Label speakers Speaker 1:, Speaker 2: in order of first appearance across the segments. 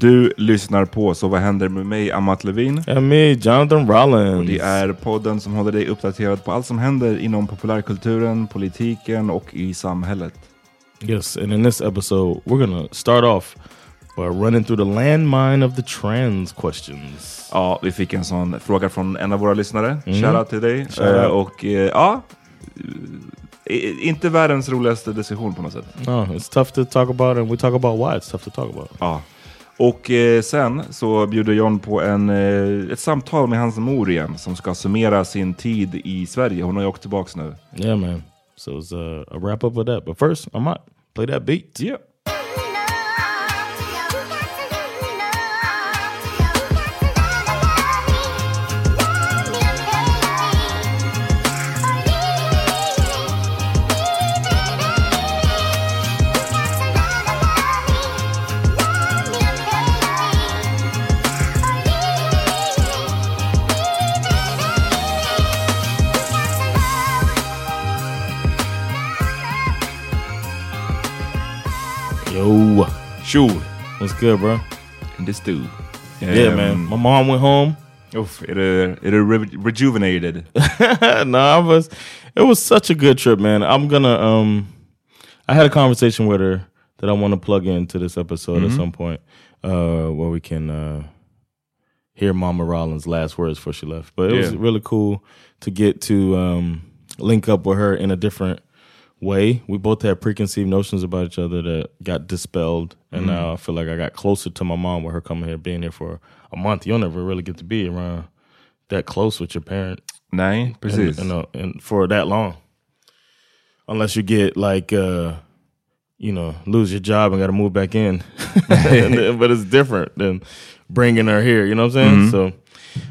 Speaker 1: Du lyssnar på Så vad händer med mig, Amat Levin?
Speaker 2: And me, Jonathan Rollins.
Speaker 1: Och det är podden som håller dig uppdaterad på allt som händer inom populärkulturen, politiken och i samhället.
Speaker 2: Yes, and in this episode we're gonna start off by running through the landmine of the trans questions.
Speaker 1: Ja, vi fick en sån fråga från en av våra lyssnare.
Speaker 2: Mm.
Speaker 1: Shoutout till dig.
Speaker 2: Shout out.
Speaker 1: och eh, ja, eh, inte världens roligaste decision på något sätt.
Speaker 2: No, it's tough to talk about, and we talk about why it's tough to talk about.
Speaker 1: Ja. Och eh, sen så bjuder John på en, eh, ett samtal med hans mor igen som ska summera sin tid i Sverige. Hon har ju åkt tillbaks nu.
Speaker 2: Yeah, man. So it's uh, a wrap up of that. But first, I might play that beat.
Speaker 1: Yeah. Tjo!
Speaker 2: what's good, bro?
Speaker 1: In the stew.
Speaker 2: yeah, man. My mom went home.
Speaker 1: Du, är du re rejuvenated?
Speaker 2: no, I was. It was such a good trip, man. I'm gonna. Um, I had a conversation with her that I want to plug into this episode at some point, uh, where we can uh, hear Mama Rollins' last words before she left. But it was really cool to get to um, link up with her in a different way. We both had preconceived notions about each other that got dispelled, and now I feel like I got closer to my mom with her coming here, being here for a month. You'll never really get to be around that close with your parent
Speaker 1: Nine, precis.
Speaker 2: and, and, and for that long, unless you get like uh, you know lose your job and got to move back in. Then- but it's different than bringing her here. You know what I'm saying? So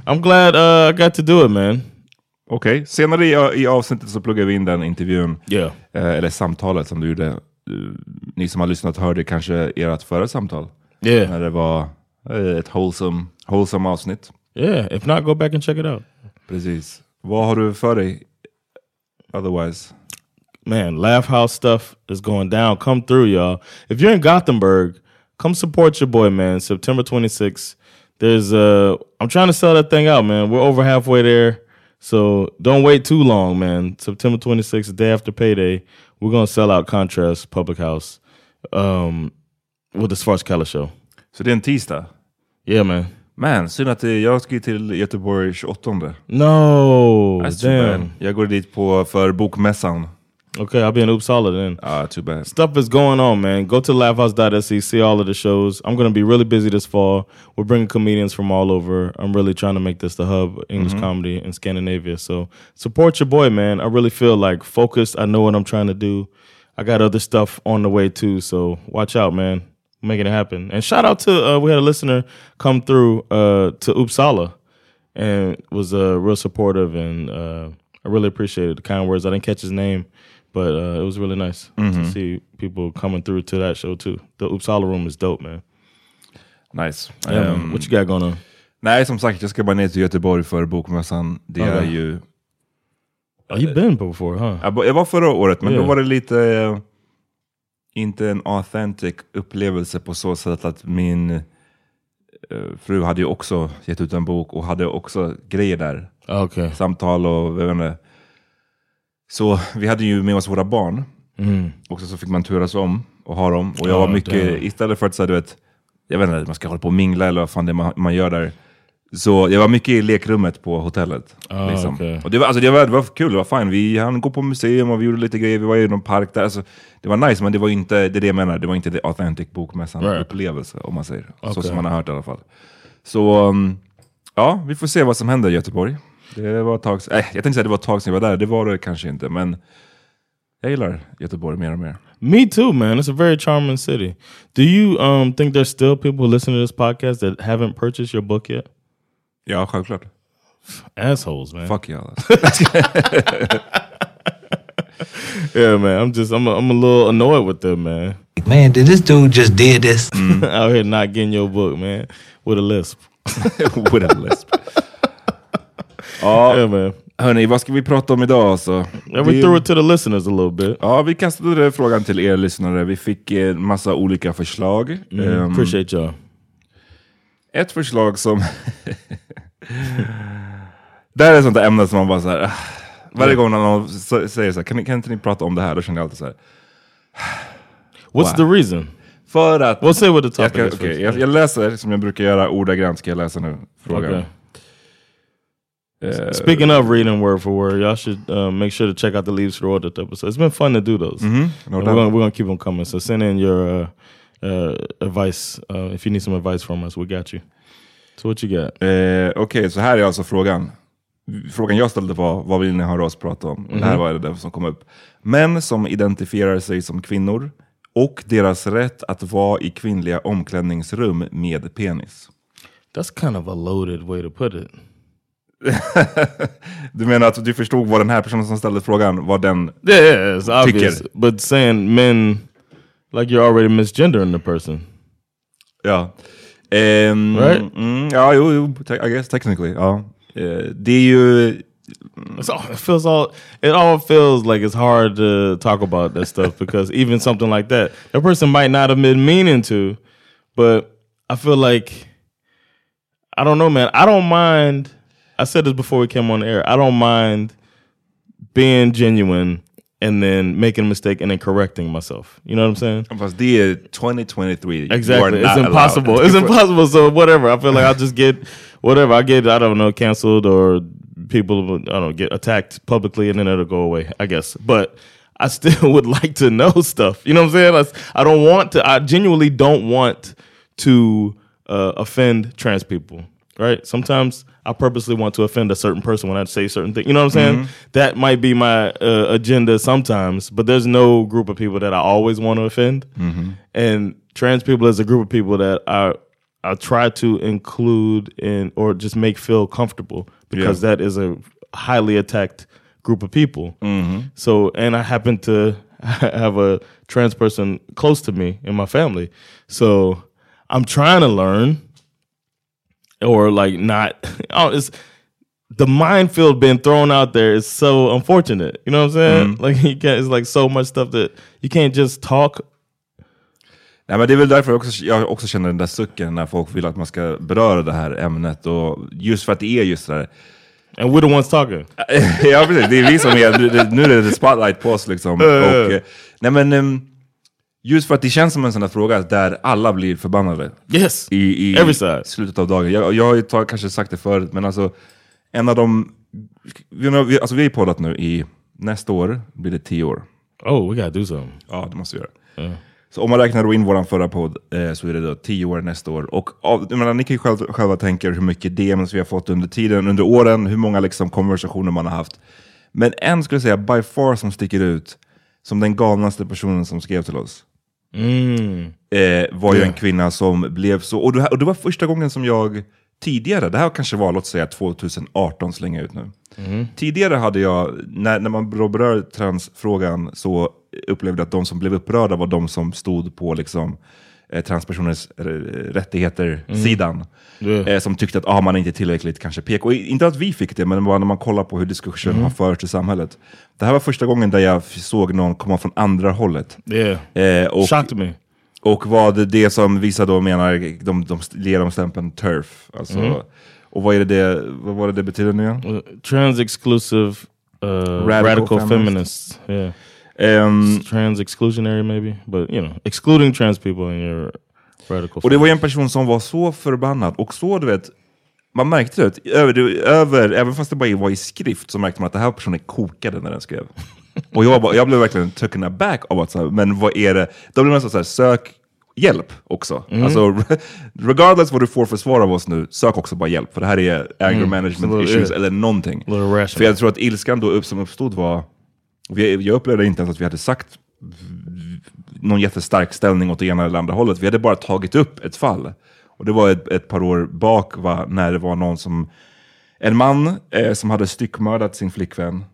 Speaker 2: I'm glad uh, I got to do it, man.
Speaker 1: Okej, senare i, i avsnittet så pluggar vi in den intervjun,
Speaker 2: Yeah,
Speaker 1: eh, eller samtalet som du gjorde. Ni som har lyssnat hörde kanske ert förra samtal.
Speaker 2: yeah,
Speaker 1: När det var eh, ett wholesome, wholesome avsnitt.
Speaker 2: yeah. If not, go back and check it out.
Speaker 1: Precis. Vad har du för dig otherwise?
Speaker 2: man, Laugh House stuff is going down. Come through, y'all. If you're in Gothenburg, come support your boy, man. September 26th. There's uh I'm trying to sell that thing out, man. We're over halfway there. So don't wait too long, man. September 26th, day after payday, we're gonna sell out Contrast Public House um with the Svartskala show.
Speaker 1: Så det är en tisdag?
Speaker 2: Yeah, man.
Speaker 1: Man, synd att det- jag ska ju till Göteborg 28.
Speaker 2: No,
Speaker 1: That's
Speaker 2: damn.
Speaker 1: Jag går dit på, för bokmässan.
Speaker 2: Okay, I'll be in Uppsala then.
Speaker 1: Ah, too bad.
Speaker 2: stuff is going on, man. Go to laughhouse.se, see all of the shows. I'm going to be really busy this fall. We're bringing comedians from all over. I'm really trying to make this the hub of English comedy in Scandinavia. So support your boy, man. I really feel like focused. I know what I'm trying to do. I got other stuff on the way too. So watch out, man. I'm making it happen. And shout out to uh, we had a listener come through uh, to Uppsala and was uh, real supportive and uh, I really appreciated the kind words. I didn't catch his name, but uh, it was really nice to see people coming through to that show too. The Uppsala room is dope, man.
Speaker 1: Nice.
Speaker 2: Yeah, man.
Speaker 1: Ehm,
Speaker 2: What you got going on?
Speaker 1: nej, som sagt, jag ska bara ner till Göteborg för bokmässan. Det är
Speaker 2: Okej.
Speaker 1: ju...
Speaker 2: Oh, you've been before, huh?
Speaker 1: Jag, var förra året, men
Speaker 2: Yeah.
Speaker 1: då var det lite... eh, inte en authentic upplevelse på så sätt att min eh, fru hade ju också gett ut en bok och hade också grejer där.
Speaker 2: Okay.
Speaker 1: Samtal och jag vet inte. Så vi hade ju med oss våra barn.
Speaker 2: Mm.
Speaker 1: Och så fick man turas om och ha dem. Och jag
Speaker 2: Ja,
Speaker 1: var mycket,
Speaker 2: damn.
Speaker 1: istället för att säga du vet, jag vet inte, man ska hålla på och mingla eller vad fan det är man, man gör där. Så jag var mycket i lekrummet på hotellet.
Speaker 2: Ah,
Speaker 1: liksom.
Speaker 2: okej.
Speaker 1: Och det var, alltså, det, var, det var kul, det var fine. Vi hann gå på museum och vi gjorde lite grejer, vi var i någon park där. Alltså, det var nice, men det var inte det, är det jag menar. Det var inte det authentic bokmässan
Speaker 2: Right.
Speaker 1: upplevelse, om man säger. Så
Speaker 2: Okej.
Speaker 1: som man har hört i alla fall. Så um, ja, vi får se vad som händer i Göteborg. Det var ett tag, äh, jag tänkte säga det var ett tag sedan jag var där, det var det kanske inte. Men jag gillar Göteborg mer och mer.
Speaker 2: Me too, man. It's a very charming city. Do you um think there's still people who listen to this podcast that haven't purchased your book yet?
Speaker 1: Ja, självklart.
Speaker 2: Assholes, man.
Speaker 1: Fuck y'all.
Speaker 2: Yeah, man. I'm just I'm a, I'm a little annoyed with them, man.
Speaker 3: Man, did this dude just did this?
Speaker 2: Out here not getting your book, man, with a lisp.
Speaker 1: With a lisp. Ja,
Speaker 2: Yeah,
Speaker 1: hörni, vad ska vi prata om idag alltså?
Speaker 2: Yeah, we
Speaker 1: Det-
Speaker 2: threw it to the listeners a little bit.
Speaker 1: Ja, vi kastade frågan till er lyssnare. Vi fick en massa olika förslag.
Speaker 2: Mm,
Speaker 1: Ehm,
Speaker 2: appreciate y'all.
Speaker 1: ett förslag som... det här är ett sånt där ämne som man bara så här, ah, Varje gång någon säger så här, kan, kan inte ni prata om det här? Då känner jag alltid så här.
Speaker 2: What's the reason?
Speaker 1: För att...
Speaker 2: We'll say what the
Speaker 1: jag,
Speaker 2: topic
Speaker 1: ska,
Speaker 2: is.
Speaker 1: okej,
Speaker 2: first.
Speaker 1: jag, jag läser som jag brukar göra, ordagrant ska jag läsa nu. Frågan.
Speaker 2: Okay.
Speaker 1: Eh,
Speaker 2: Speaking of reading word for word, y'all should uh, make sure to check out the Leaves for Audit episode. It's been fun to do those.
Speaker 1: mhm, no
Speaker 2: And
Speaker 1: doubt.
Speaker 2: we're, gonna, we're gonna keep them coming. So send in your uh, uh, advice. Uh, if you need some advice from us, we got you. So what you got?
Speaker 1: Eh, Okej, så här är alltså frågan. Frågan jag ställde var, vad vill ni höra oss prata om? Och Det här var det som kom upp. Män som identifierar sig som kvinnor och deras rätt att vara i kvinnliga omklädningsrum med penis.
Speaker 2: That's kind of a loaded way to put it.
Speaker 1: Du menar att du förstod vad den här personen som ställde frågan, vad den...
Speaker 2: Yeah, yeah, it's obvious.
Speaker 1: Tycker.
Speaker 2: But saying men, like you're already misgendering the person.
Speaker 1: Ja. Ehm,
Speaker 2: Right?
Speaker 1: mm, ja, jo, jo, I guess technically. Ja. Eh, det är ju...
Speaker 2: It's all, it feels all it all feels like it's hard to talk about that stuff because even something like that, that person might not have been meaning to, but I feel like I don't know, man. I don't mind. I said this before we came on air. I don't mind being genuine and then making a mistake and then correcting myself. You know what I'm saying?
Speaker 1: Det är 2023. You are
Speaker 2: Exactly. It's impossible. It's impossible. So whatever. I feel like I'll just get whatever. I get I don't know cancelled or people I don't know get attacked publicly and then it'll go away. I guess. But I still would like to know stuff. You know what I'm saying? I, I don't want to. I genuinely don't want to uh, offend trans people. Right? Sometimes I purposely want to offend a certain person when I say certain things. You know what I'm saying? Mm-hmm. That might be my uh, agenda sometimes, but there's no group of people that I always want to offend. Mm-hmm. And trans people is a group of people that I I try to include in or just make feel comfortable because that is a highly attacked group of people. Mm-hmm. So, and I happen to have a trans person close to me in my family. So I'm trying to learn or like not. Oh, it's the minefield being thrown out there is so unfortunate. You know what I'm saying? Like you can't. It's like so much stuff that you can't just talk.
Speaker 1: Nej, men det är väl därför jag också, jag också känner den där sucken när folk vill att man ska beröra det här ämnet. Och just för att det är just det där.
Speaker 2: And we're the ones talking.
Speaker 1: ja precis, det är vi som är, nu är det spotlight på oss liksom. och, eh, nej men, ehm, just för att det känns som en sån där fråga där alla blir förbannade.
Speaker 2: Yes.
Speaker 1: I, i
Speaker 2: Every side.
Speaker 1: slutet av dagen. Jag, jag har ju ta- kanske sagt det förut, men alltså en av de... Vi, vi, alltså, vi har ju poddat nu i, nästa år blir det tio år.
Speaker 2: Oh, we gotta do something.
Speaker 1: Ja, det måste vi göra. Så om man räknar då in vår förra podd eh, så är det då tio år nästa år. Och av, menar, ni kan ju själva, själva tänka er hur mycket DMs vi har fått under tiden, under åren, hur många liksom, konversationer man har haft. Men en skulle jag säga, by far som sticker ut som den galnaste personen som skrev till oss.
Speaker 2: Mm.
Speaker 1: Eh, var ju en kvinna som blev så, och det, här, och det var första gången som jag tidigare, det här kanske var låt säga 2018 slänga ut nu. Tidigare hade jag, när, när man berör transfrågan så upplevde jag att de som blev upprörda var de som stod på liksom, eh, transpersoners rättigheter-sidan.
Speaker 2: Yeah.
Speaker 1: Eh, som tyckte att ah, man är inte tillräckligt kanske PK. Och Inte att vi fick det, men bara när man kollar på hur diskussionen har förts i samhället. Det här var första gången där jag såg någon komma från andra hållet.
Speaker 2: Yeah.
Speaker 1: Eh, och,
Speaker 2: Shocked me.
Speaker 1: och vad det som vissa då menar, de, de ger dem stämpeln turf. Alltså, Och vad, är det vad var det det betyder nu igen?
Speaker 2: Uh, Trans exclusive uh,
Speaker 1: Radical
Speaker 2: radical,
Speaker 1: feminist.
Speaker 2: feminists. Yeah.
Speaker 1: Ehm,
Speaker 2: Trans exclusionary maybe, but you know, excluding trans people in your radical.
Speaker 1: och det var en person som var så förbannad och så du vet, man märkte det, över, över, även fast det bara var i skrift så märkte man att den här personen kokade när den skrev. Och jag, bara, jag blev verkligen taken aback av att, så här, men vad är det? Då blev nästan så här, sök hjälp också. Alltså, regardless vad du får för svar av oss nu, sök också bara hjälp. För det här är anger management
Speaker 2: Så,
Speaker 1: issues
Speaker 2: eh,
Speaker 1: eller någonting.
Speaker 2: little.
Speaker 1: För jag tror att ilskan då upp, som uppstod var, vi, jag upplevde inte ens att vi hade sagt någon jättestark ställning åt det ena eller andra hållet. Vi hade bara tagit upp ett fall. Och det var ett, ett par år bak va, när det var någon som, en man eh, som hade styckmördat sin flickvän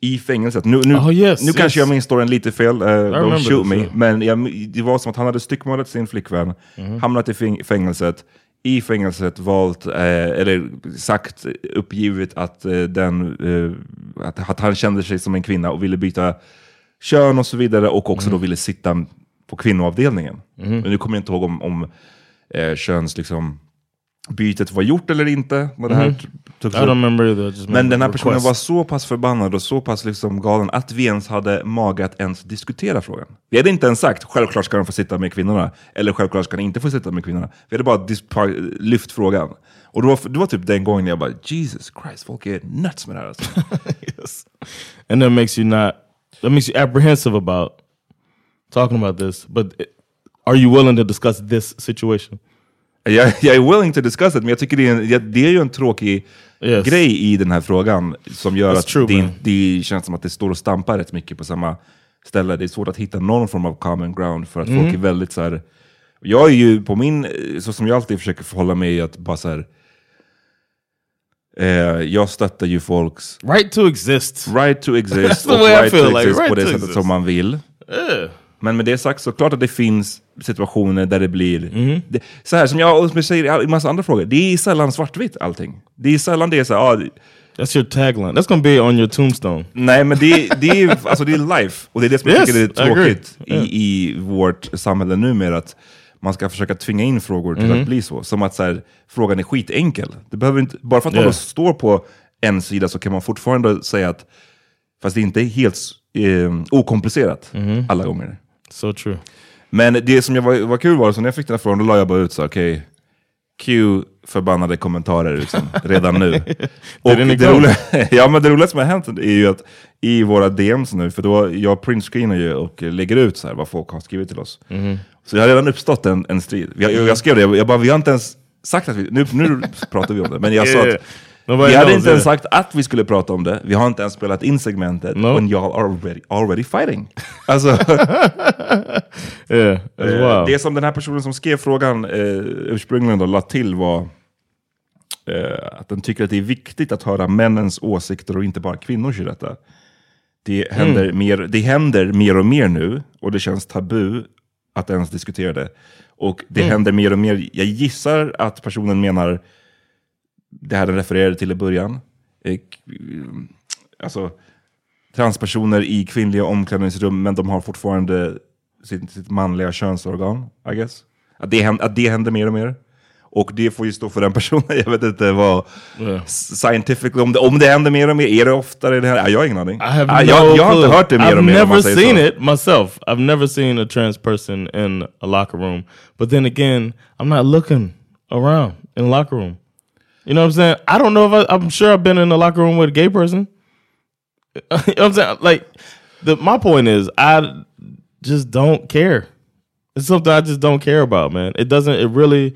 Speaker 1: i fängelset. Nu, nu,
Speaker 2: Oh, yes,
Speaker 1: nu kanske
Speaker 2: yes.
Speaker 1: jag minns storyn lite fel, uh, don't shoot me. Men jag, det var som att han hade styckmördat sin flickvän,
Speaker 2: Mhm.
Speaker 1: hamnat i fäng- fängelset, i fängelset valt, eh, eller sagt, uppgivet att, eh, den, eh, att, att han kände sig som en kvinna och ville byta kön och så vidare och också då ville sitta på kvinnoavdelningen. Men nu kommer jag inte ihåg om, om eh, köns, liksom, bytet var gjort eller inte. Vad det här togs
Speaker 2: I remember. I
Speaker 1: Men den här personen
Speaker 2: request.
Speaker 1: var så pass förbannad och så pass liksom galen att vi ens hade mage att ens diskutera frågan. Vi hade inte ens sagt självklart ska de få sitta med kvinnorna, eller självklart ska de inte få sitta med kvinnorna. Vi hade bara lyft frågan. Och det var, det var typ den gången jag bara, Jesus Christ, folk är nuts med det här alltså.
Speaker 2: yes. And that makes you not that makes you apprehensive about talking about this. But it- are you willing to discuss this situation?
Speaker 1: Jag, jag är willing to discuss it, men jag tycker det är, en, det- är ju en tråkig
Speaker 2: Yes.
Speaker 1: grej i den här frågan som gör
Speaker 2: That's
Speaker 1: att
Speaker 2: true,
Speaker 1: det, det känns som att det står och stampar rätt mycket på samma ställe. Det är svårt att hitta någon form av common ground för att
Speaker 2: Mm.
Speaker 1: folk är väldigt så här. Jag är ju på min, så som jag alltid försöker förhålla mig, att bara så här, eh, jag stöttar ju folks
Speaker 2: Right to exist.
Speaker 1: right to exist
Speaker 2: That's the way I
Speaker 1: right
Speaker 2: feel,
Speaker 1: to
Speaker 2: like,
Speaker 1: exist
Speaker 2: right
Speaker 1: på det sättet som man vill.
Speaker 2: Yeah.
Speaker 1: Men med det sagt så klart att det finns situationer där det blir...
Speaker 2: Mm-hmm.
Speaker 1: Det, så här som jag och som jag säger i massa andra frågor, det är sällan svartvitt allting. Det är sällan det är så här, ah,
Speaker 2: That's your tagline. That's gonna be on your tombstone.
Speaker 1: Nej men det, det, är, alltså det är life, och det är det som jag
Speaker 2: Yes,
Speaker 1: tycker är tråkigt i, i vårt samhälle numera. Att man ska försöka tvinga in frågor till
Speaker 2: Mm-hmm.
Speaker 1: att bli så. Som att så här, frågan är skitenkel. Det behöver inte, bara för att
Speaker 2: Yeah.
Speaker 1: någon står på en sida så kan man fortfarande säga att fast det inte är helt eh, okomplicerat
Speaker 2: Mm-hmm.
Speaker 1: alla gånger.
Speaker 2: So true.
Speaker 1: Men det som jag var, var kul var, så när jag fick den här frågan, då la jag bara ut så okej, Q förbannade kommentarer liksom, redan nu. och det, roliga, ja, men det roliga som har hänt är ju att i våra DMs nu, för då, jag printscreenar ju och lägger ut så här, vad folk har skrivit till oss.
Speaker 2: Mm-hmm.
Speaker 1: Så det har redan uppstått en, en strid. Jag, jag, jag skrev det, jag, jag bara, vi har inte ens sagt att vi, nu, nu pratar vi om det, men jag sa att vi hade inte ens sagt att vi skulle prata om det, vi har inte ens spelat in segmentet,
Speaker 2: No.
Speaker 1: and y'all are already, already fighting. Alltså,
Speaker 2: Yeah. As
Speaker 1: Eh,
Speaker 2: well.
Speaker 1: Det som den här personen som skrev frågan eh, ursprungligen då, la till var eh, att den tycker att det är viktigt att höra männens åsikter och inte bara kvinnors i detta. Det händer,
Speaker 2: Mm.
Speaker 1: mer, det händer mer och mer nu och det känns tabu att ens diskutera det. Och det
Speaker 2: Mm.
Speaker 1: händer mer och mer. Jag gissar att personen menar det här den refererade till i början. Eh, k- alltså transpersoner i kvinnliga omklädningsrum, men de har fortfarande sitt, sitt manliga könsorgan, I guess. Att det, händer, att det händer mer och mer. Och det får ju stå för den personen, jag vet inte vad...
Speaker 2: Yeah.
Speaker 1: Scientifically, om det, om det händer mer och mer, är det oftare det här? Ja, Jag har ingen aning.
Speaker 2: I have
Speaker 1: Ah,
Speaker 2: no
Speaker 1: jag, jag har inte hört det mer
Speaker 2: I've
Speaker 1: och mer man
Speaker 2: never seen
Speaker 1: så.
Speaker 2: it myself. I've never seen a trans person in a locker room. But then again, I'm not looking around in a locker room. You know what I'm saying? I don't know if I, I'm sure I've been in a locker room with a gay person. you know what I'm saying? Like, the, my point is, I just don't care. It's something I just don't care about, man. It doesn't. It really.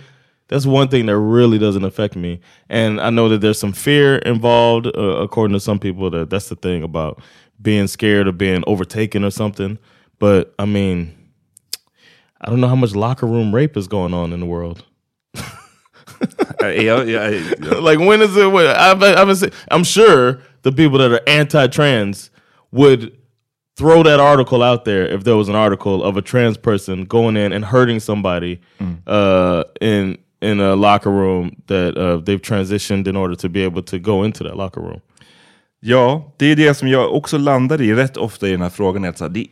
Speaker 2: That's one thing that really doesn't affect me. And I know that there's some fear involved, uh, according to some people. That that's the thing about being scared of being overtaken or something. But I mean, I don't know how much locker room rape is going on in the world.
Speaker 1: Jag- jag- jag-
Speaker 2: like when is it? When, I've, I've I'm sure the people that are anti-trans would throw that article out there if there was an article of a trans person going in and hurting somebody uh, in in a locker room that uh, they've transitioned in order to be able to go into that locker room.
Speaker 1: Ja, det är det som jag också landar i rätt ofta i den här frågan. är Att så här, det,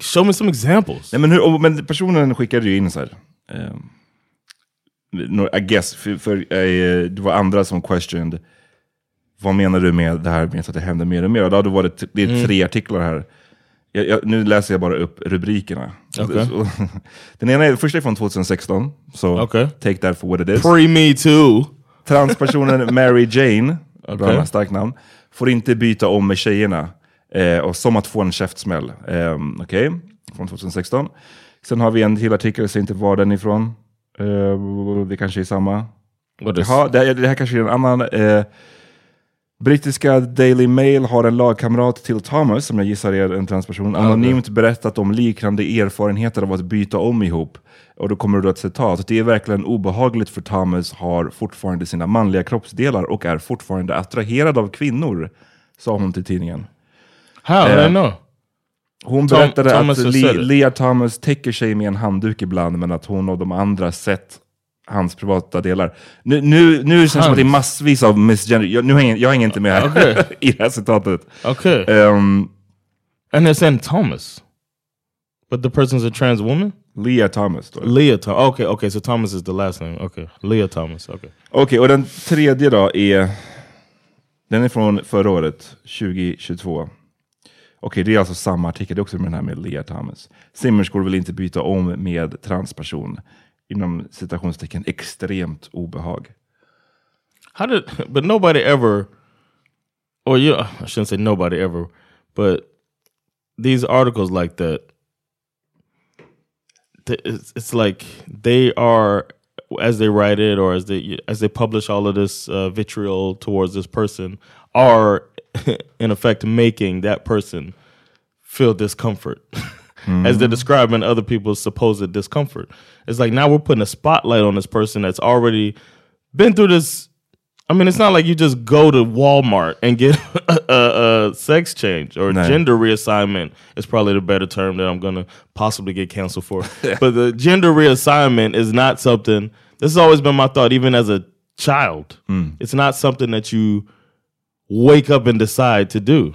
Speaker 2: Show me some examples.
Speaker 1: nej, men, hur, men personen skickade ju in så här. ehm, no, I guess, för, för eh, det var andra som questioned. Vad menar du med det här med att det händer mer och mer? Och då var det, det är tre artiklar här. Jag, jag, nu läser jag bara upp rubrikerna. Så- den ena är, första är från 2016, så
Speaker 2: Okej.
Speaker 1: take that for what it is.
Speaker 2: Pre me too.
Speaker 1: Transpersonen Mary Jane, namn, starkt namn, får inte byta om med tjejerna. Eh, och som att få en käftsmäll. Eh, Okej, från 2016. Sen har vi en till artikel, jag ser inte var den ifrån. Eh, det kanske är samma. Jaha, det, här- det här kanske är en annan. Eh, brittiska Daily Mail har en lagkamrat till Thomas, som jag gissar är en transperson, anonymt berättat om liknande erfarenheter av att byta om ihop. Och då kommer det då ett citat. Det är verkligen obehagligt för Thomas har fortfarande sina manliga kroppsdelar och är fortfarande attraherad av kvinnor, sa hon till tidningen.
Speaker 2: How? I
Speaker 1: Eh,
Speaker 2: don't know.
Speaker 1: Hon
Speaker 2: Tom-
Speaker 1: berättade
Speaker 2: Thomas
Speaker 1: att Le. Lea Thomas täcker sig med en handduk ibland, men att hon och de andra sett hans privata delar. Nu, nu, nu känns det som att det är massvis av misgender. Jag, nu hänger, jag hänger inte med här
Speaker 2: Okej.
Speaker 1: i det här citatet.
Speaker 2: Okay.
Speaker 1: Um,
Speaker 2: and they're saying Thomas, but the person's a trans woman.
Speaker 1: Leah Thomas det.
Speaker 2: Leah Thomas. Okay, okay. So Thomas is the last name. Okay, Leah Thomas. Okay.
Speaker 1: Okej, och den tredje då är... Den är från förra året, 2022. Okej, det är alltså samma artikel, det är också med den här med Lea Thomas. Simmerskor vill inte byta om med transperson. Inom citationstecken extremt obehag.
Speaker 2: How did? But nobody ever, or yeah, I shouldn't say nobody ever, but these articles like that. It's, it's like they are as they write it or as they as they publish all of this uh, vitriol towards this person are in effect making that person feel discomfort as they're mm-hmm. describing other people's supposed discomfort. It's like now we're putting a spotlight on this person that's already been through this. I mean, it's not like you just go to Walmart and get a, a, a sex change or
Speaker 1: No.
Speaker 2: gender reassignment. Is probably the better term that I'm gonna possibly get canceled for. but the gender reassignment is not something. This has always been my thought, even as a child. Mm. It's not something that you wake up and decide to do.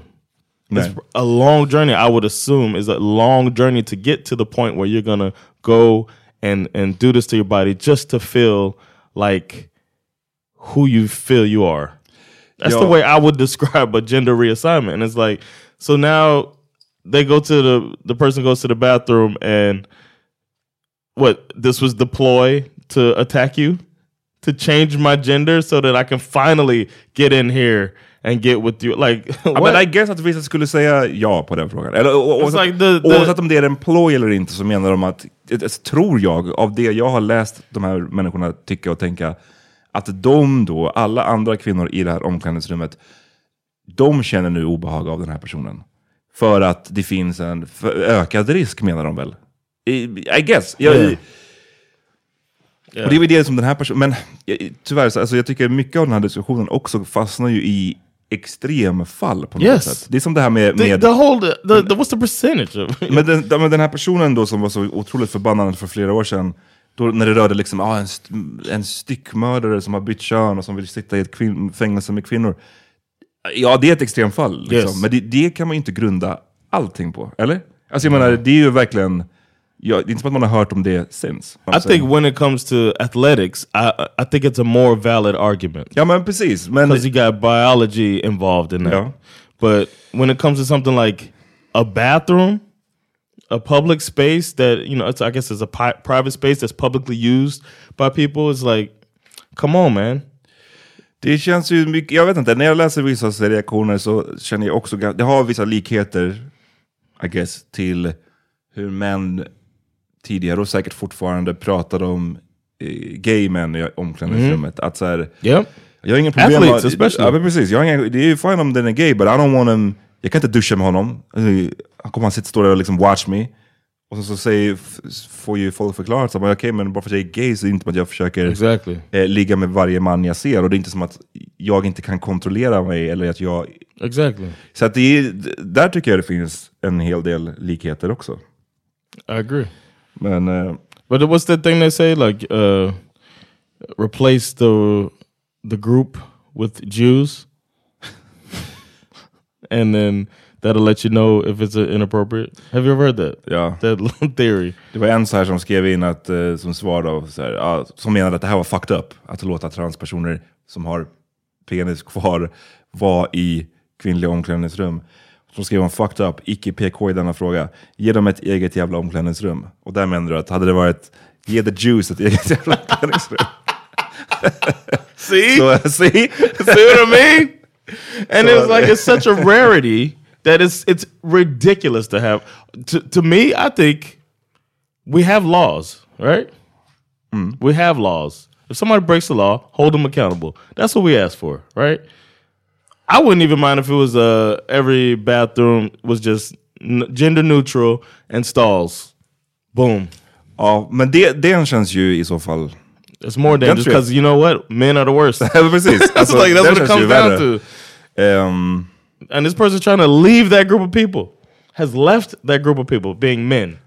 Speaker 2: It's a long journey. I would assume is a long journey to get to the point where you're gonna go and and do this to your body just to feel like who you feel you are. That's the way I would describe a gender reassignment. And it's like, so now they go to the the person goes to the bathroom and what this was the ploy to attack you to change my gender so that I can finally get in here and get with you like what?
Speaker 1: men I guess att vissa skulle säga ja på den frågan. Eller, oavsett,
Speaker 2: like the- the-
Speaker 1: oavsett om det är en ploj eller inte så menar de att, tror jag, av det jag har läst de här människorna tycka och tänka, att de då, alla andra kvinnor i det här omklädningsrummet, de känner nu obehag av den här personen. För att det finns en ökad risk menar de väl. I, I guess. Jag,
Speaker 2: Yeah.
Speaker 1: Och det är väl det som den här personen, men eh, tyvärr, så, alltså, jag tycker mycket av den här diskussionen också fastnar ju i extremfall på något
Speaker 2: Yes.
Speaker 1: sätt. Det är som det här med,
Speaker 2: the,
Speaker 1: med
Speaker 2: the whole the, the, what's the percentage of
Speaker 1: men den, men den här personen då som var så otroligt förbannad för flera år sedan, då när det rörde liksom, ah, en, st en styckmördare som har bytt kön och som vill sitta i ett fängelse med kvinnor. Ja, det är ett extremfall, liksom.
Speaker 2: Yes.
Speaker 1: men det, det kan man ju inte grunda allting på, eller? Alltså jag menar, det är ju verkligen, ja, det är inte som att man har hört om det since.
Speaker 2: I think when it comes to athletics, I I think it's a more valid argument
Speaker 1: Ja men precis,
Speaker 2: because you got biology involved in that.
Speaker 1: Yeah.
Speaker 2: But when it comes to something like a bathroom, a public space that you know, I guess it's a pi- private space that's publicly used by people, it's like, come on, man.
Speaker 1: Det känns ju mycket, jag vet inte, när jag läser vissa reaktioner så känner jag också, det har vissa likheter, I guess, till hur män tidigare och säkert fortfarande pratade om eh, gay män i omklädningsrummet. Att så här,
Speaker 2: Yep.
Speaker 1: jag har ingen problem
Speaker 2: Athletes
Speaker 1: med,
Speaker 2: especially.
Speaker 1: Ja, men precis, jag har ingen, det är ju fine om den är gay, but I don't want him, jag kan inte duscha med honom. Alltså, Han kommer att sitta stå där och liksom watch me. Och så, så säger, får ju folk förklara, så, okej men bara för att jag är gay så är det inte som att jag försöker
Speaker 2: Exactly.
Speaker 1: eh, ligga med varje man jag ser. Och det är inte som att jag inte kan kontrollera mig. Eller att jag...
Speaker 2: Exactly.
Speaker 1: Så att det är, där tycker jag det finns en hel del likheter också.
Speaker 2: I agree.
Speaker 1: Men eh,
Speaker 2: But what's that thing they say? Like, uh, replace the the group with Jews, and then that'll let you know if it's uh, inappropriate. Have you ever heard that?
Speaker 1: ja,
Speaker 2: That theory.
Speaker 1: det var en så här som skrev in att, eh, som svar då, så här, ja, som menade att det här var fucked up. Att låta transpersoner som har penis kvar vara i kvinnliga omklädningsrum. Som skrev om fucked up, icke PK i denna fråga. Ge dem ett eget jävla omklädningsrum. Och där menar du att hade det varit, ge the Jews ett eget jävla omklädningsrum.
Speaker 2: See,
Speaker 1: Så, see?
Speaker 2: see what I mean? And it's like it's such a rarity that it's it's ridiculous to have. To to me, I think we have laws, right? We have laws. If somebody breaks the law, hold them accountable. That's what we ask for, right? I wouldn't even mind if it was uh every bathroom was just n- gender neutral and stalls. Boom.
Speaker 1: Ja, men det, den känns ju i så fall...
Speaker 2: It's more dangerous
Speaker 1: true.
Speaker 2: because you know what? Men are the worst.
Speaker 1: Precis. Alltså,
Speaker 2: like that's what it comes down
Speaker 1: värre.
Speaker 2: to.
Speaker 1: Ehm,
Speaker 2: and this person's trying to leave that group of people has left that group of people being men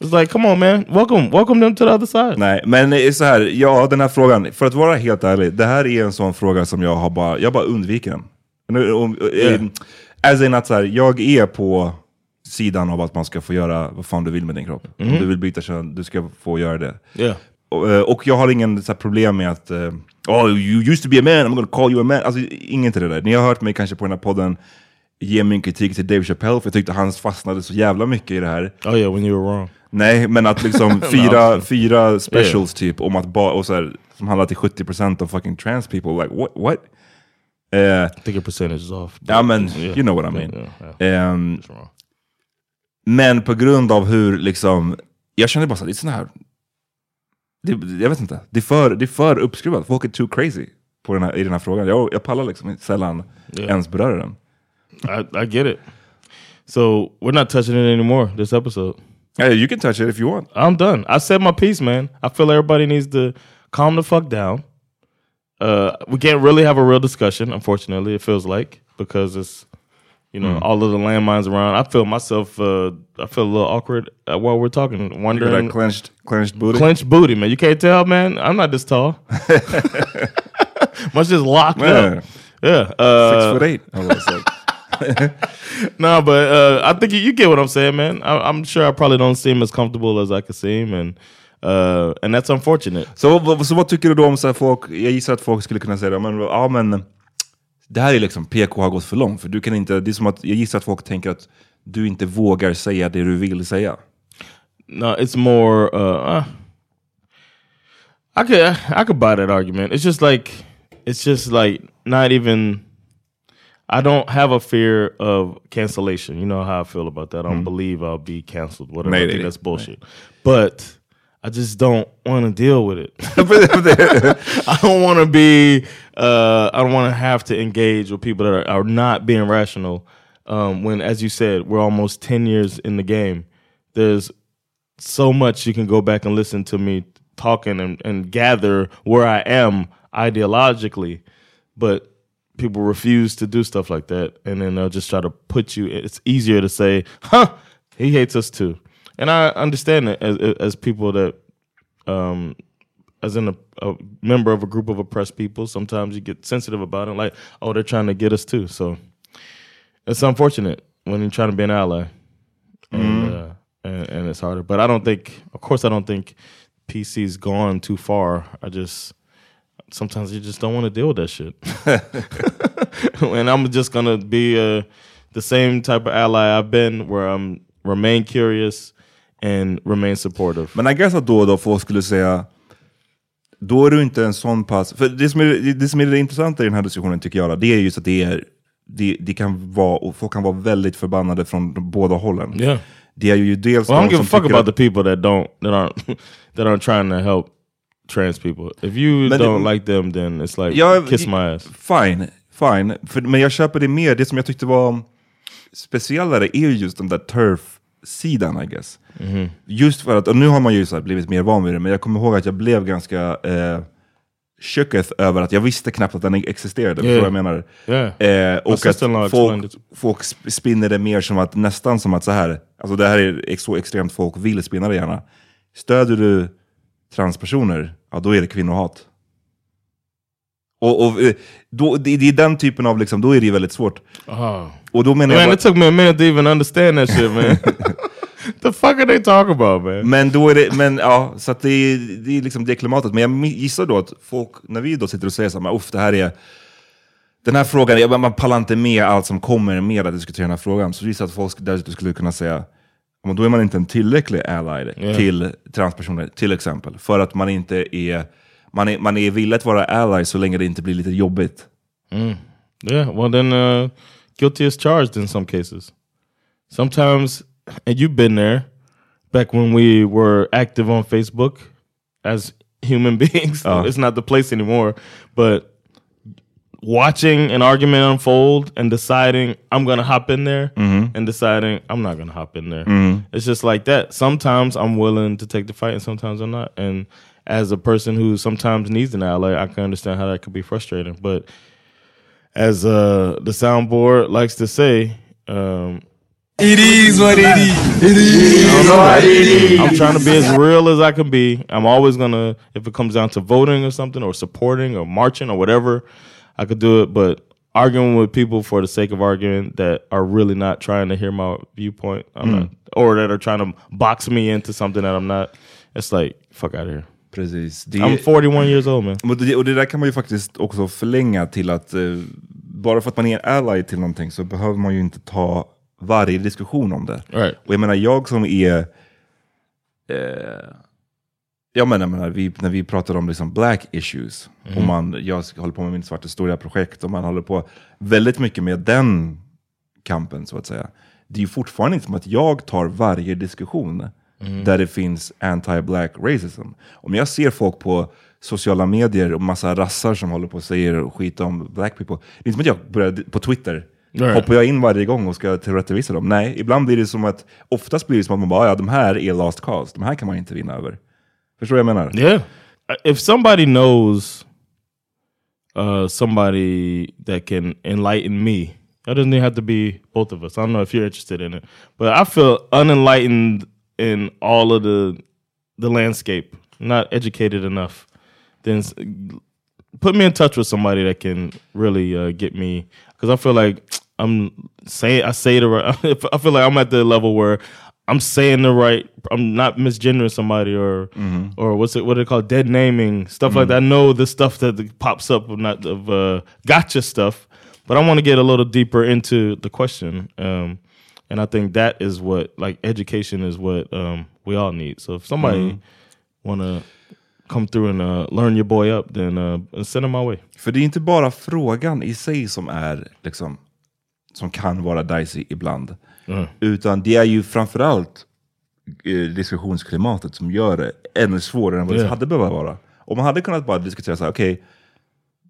Speaker 2: it's like come on man welcome welcome them to the other side
Speaker 1: nej, men så här, ja den här frågan, för att vara helt ärlig, det här är en sån fråga som jag har bara, jag bara undviker den. Nu, om- eh,
Speaker 2: Yeah.
Speaker 1: As in att så här, jag är på sidan av att man ska få göra vad fan du vill med din kropp. Om
Speaker 2: Mm.
Speaker 1: du vill byta kön, du ska få göra det.
Speaker 2: Yeah.
Speaker 1: Och, eh, och jag har ingen så här, problem med att eh, oh, you used to be a man, I'm gonna call you a man. Alltså inget till det där. Ni har hört mig kanske på den här podden ge min kritik till Dave Chappelle, för jag tyckte han fastnade så jävla mycket i det här.
Speaker 2: Oh yeah, when you were wrong.
Speaker 1: Nej, men att liksom fyra,
Speaker 2: alltså.
Speaker 1: fyra specials typ om att bara, och så här, som handlar till 70% av fucking trans people, like what? what? Eh,
Speaker 2: I think your percentage is off.
Speaker 1: ja men, you know what I mean.
Speaker 2: Yeah, yeah. Wrong.
Speaker 1: men på grund av hur liksom, jag känner bara så här, det är sån här, det, jag vet inte, det är för, det är för uppskruvat, folk är too crazy på den här, i den här frågan. Jag, jag pallar liksom sällan
Speaker 2: Yeah.
Speaker 1: ens beröra den.
Speaker 2: I, I get it. So we're not touching it anymore this episode.
Speaker 1: Yeah, you can touch it if you want.
Speaker 2: I'm done. I said my piece, man. I feel everybody needs to calm the fuck down. Uh, we can't really have a real discussion, unfortunately. It feels like because it's you know all of the landmines around. I feel myself. Uh, I feel a little awkward uh, while we're talking,
Speaker 1: You're
Speaker 2: wondering.
Speaker 1: like clenched, clenched booty.
Speaker 2: Clenched booty, man. You can't tell, man. I'm not this tall. Much just locked
Speaker 1: Yeah.
Speaker 2: up. Yeah. Uh,
Speaker 1: Six foot eight. I was like,
Speaker 2: no, but uh, I think you, you get what I'm saying, man. I, I'm sure I probably don't seem as comfortable as I could seem, and uh, and that's unfortunate.
Speaker 1: Så, vad- så vad tycker du då om så folk, jag gissar att folk skulle kunna säga men, ja men det här är liksom PK har gått för långt. För du kan inte, det är som att, jag gissar att folk tänker att du inte vågar säga det du vill säga.
Speaker 2: No, it's more. Uh, uh, I could I could buy that argument. It's just like it's just like not even. I don't have a fear of cancellation. You know how I feel about that. I don't believe I'll be canceled. Whatever. I think that's bullshit. But I just don't want to deal with it. I don't want to be. Uh, I don't want to have to engage with people that are, are not being rational. Um, when, as you said, we're almost ten years in the game. There's so much you can go back and listen to me talking and, and gather where I am ideologically, but people refuse to do stuff like that, and then they'll just try to put you. It's easier to say, "Huh, he hates us too," and I understand it as as people that, um, as in a, a member of a group of oppressed people. Sometimes you get sensitive about it, like, "Oh, they're trying to get us too." So it's unfortunate when you're trying to be an ally and, uh, and and it's harder. But I don't think, of course, I don't think PC's gone too far. I just sometimes you just don't want to deal with that shit, and I'm just gonna be uh, the same type of ally I've been, where I'm remain curious and remain supportive.
Speaker 1: Men I guess att då och då folk skulle säga, då är du inte en sån pass... För det som är det, som är det intressanta i den här diskussionen tycker jag, det är just att det är, det, det kan vara, och folk kan vara väldigt förbannade från de båda hållen.
Speaker 2: Yeah.
Speaker 1: Det är ju dels
Speaker 2: Well, I don't
Speaker 1: de
Speaker 2: give a fuck about the people that don't that aren't that aren't trying to help trans people. If you
Speaker 1: Men det-
Speaker 2: don't like them, then it's like
Speaker 1: Ja,
Speaker 2: kiss my ass.
Speaker 1: Fine, fine. För, men jag köper det mer. Det som jag tyckte var speciellare är ju just den där turf-sidan I guess.
Speaker 2: Mhm.
Speaker 1: Just för att, och nu har man ju så blivit mer van vid det, men jag kommer ihåg att jag blev ganska eh, shooketh över att jag visste knappt att den existerade. Förstår du vad jag menar?
Speaker 2: Yeah.
Speaker 1: Eh, och att folk, folk sp- spinner det mer som att, nästan som att så här, alltså det här är så extremt folk vill spinna det gärna. Stödjer du transpersoner, ja då är det kvinnohat. Och, och eh, då, det, det är den typen av, liksom, då är det väldigt svårt.
Speaker 2: Oh.
Speaker 1: Och då menar jag
Speaker 2: Man,
Speaker 1: bara,
Speaker 2: it took me a minute to even understand that shit, man. the fuck are they talking about, man?
Speaker 1: Men då är det, men ja, så det, är, det är liksom det klimatet. Men jag gissar då att folk, när vi då sitter och säger så här, uff, det här är, den här frågan, jag, man pallar inte med allt som kommer med att diskutera den här frågan. Så gissar jag att folk där skulle kunna säga, men då är man inte en tillräcklig ally
Speaker 2: Ja.
Speaker 1: till transpersoner, till exempel. För att man inte är, man är, man är villig att vara ally så länge det inte blir lite jobbigt.
Speaker 2: Yeah, well then, uh, guilty as charged in some cases. Sometimes, and you've been there, back when we were active on Facebook as human beings.
Speaker 1: Oh.
Speaker 2: It's not the place anymore, but watching an argument unfold and deciding I'm gonna hop in there and deciding I'm not gonna hop in there. It's just like that. Sometimes I'm willing to take the fight and sometimes I'm not. And as a person who sometimes needs an ally, I can understand how that could be frustrating. But as uh, the soundboard likes to say, um,
Speaker 3: It is what it is. It is.
Speaker 2: I'm trying to be as real as I can be. I'm always gonna, if it comes down to voting or something, or supporting, or marching, or whatever, I could do it. But arguing with people for the sake of arguing that are really not trying to hear my viewpoint. I'm not, or that are trying to box me into something that I'm not. It's like fuck out of here.
Speaker 1: Precis. Det,
Speaker 2: I'm 41 years old man.
Speaker 1: och, det, och det där kan man ju faktiskt också förlänga till att eh, bara för att man är en ally till någonting så behöver man ju inte ta varje diskussion om det.
Speaker 2: Right.
Speaker 1: Och jag menar, jag som är... Eh, jag menar, jag menar vi, när vi pratar om liksom black issues, och man, jag håller på med min Svarta historia-projekt, och man håller på väldigt mycket med den kampen, så att säga. Det är ju fortfarande inte som att jag tar varje diskussion där det finns anti-black racism. Om jag ser folk på sociala medier och massa rassar som håller på och säger skit om black people, det är inte som att jag börjar på Twitter
Speaker 2: Right.
Speaker 1: Hoppar jag in varje gång och ska tillrättavisa dem? Nej, ibland blir det som att, oftast blir det som att man bara, ja de här är lost cause, de här kan man inte vinna över. Förstår du vad jag menar?
Speaker 2: Yeah. If somebody knows uh, somebody that can enlighten me, that doesn't even have to be both of us. I don't know if you're interested in it, but I feel unenlightened in all of the the landscape, not educated enough. Then put me in touch with somebody that can really uh, get me because I feel like I'm saying I say the right. I feel like I'm at the level where I'm saying the right. I'm not misgendering somebody or or what's it? What do they call dead naming stuff like that. I know the stuff that pops up of not of uh, gotcha stuff, but I want to get a little deeper into the question. Um, and I think that is what like education is what um, we all need. So if somebody want to come through and uh, learn your boy up, then uh, send him my way.
Speaker 1: För det är inte bara frågan i sig som är liksom, som kan vara dicey ibland. Utan det är ju framförallt eh, diskussionsklimatet som gör det ännu svårare än vad det
Speaker 2: Ja.
Speaker 1: hade behövt vara. Om man hade kunnat bara diskutera så här, okej,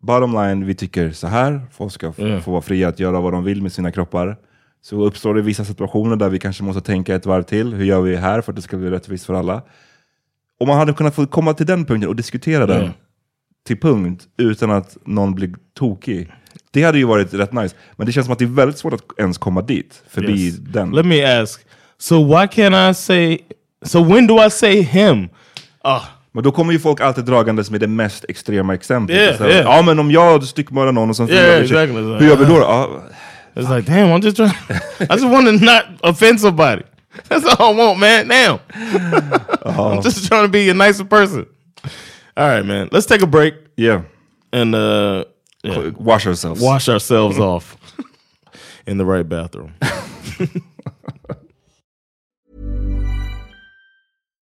Speaker 1: bottom line, vi tycker så här, folk ska
Speaker 2: Ja.
Speaker 1: få vara fria att göra vad de vill med sina kroppar. Så uppstår det vissa situationer där vi kanske måste tänka ett varv till, hur gör vi här för att det ska bli rättvist för alla? Om man hade kunnat få komma till den punkten och diskutera den
Speaker 2: Ja.
Speaker 1: till punkt utan att någon blir tokig. Det hade ju varit rätt nice. Men det känns som att det är väldigt svårt att ens komma dit, förbi
Speaker 2: Yes.
Speaker 1: den.
Speaker 2: Let me ask. So why can't I say? So when do I say him? Ah,
Speaker 1: Men då kommer ju folk alltid dragandes med det mest extrema exemplet.
Speaker 2: Yeah,
Speaker 1: här,
Speaker 2: yeah.
Speaker 1: Ja men om jag styckmördar någon och sen
Speaker 2: Yeah, exactly.
Speaker 1: Hur gör vi då? Ja,
Speaker 2: it's like damn. I'm just trying. I just want to not offend somebody. That's all I want, man. Damn. I'm just trying to be a nicer person. All right, man. Let's take a break
Speaker 1: yeah.
Speaker 2: and uh, yeah,
Speaker 1: Wash ourselves.
Speaker 2: wash ourselves off in the right bathroom.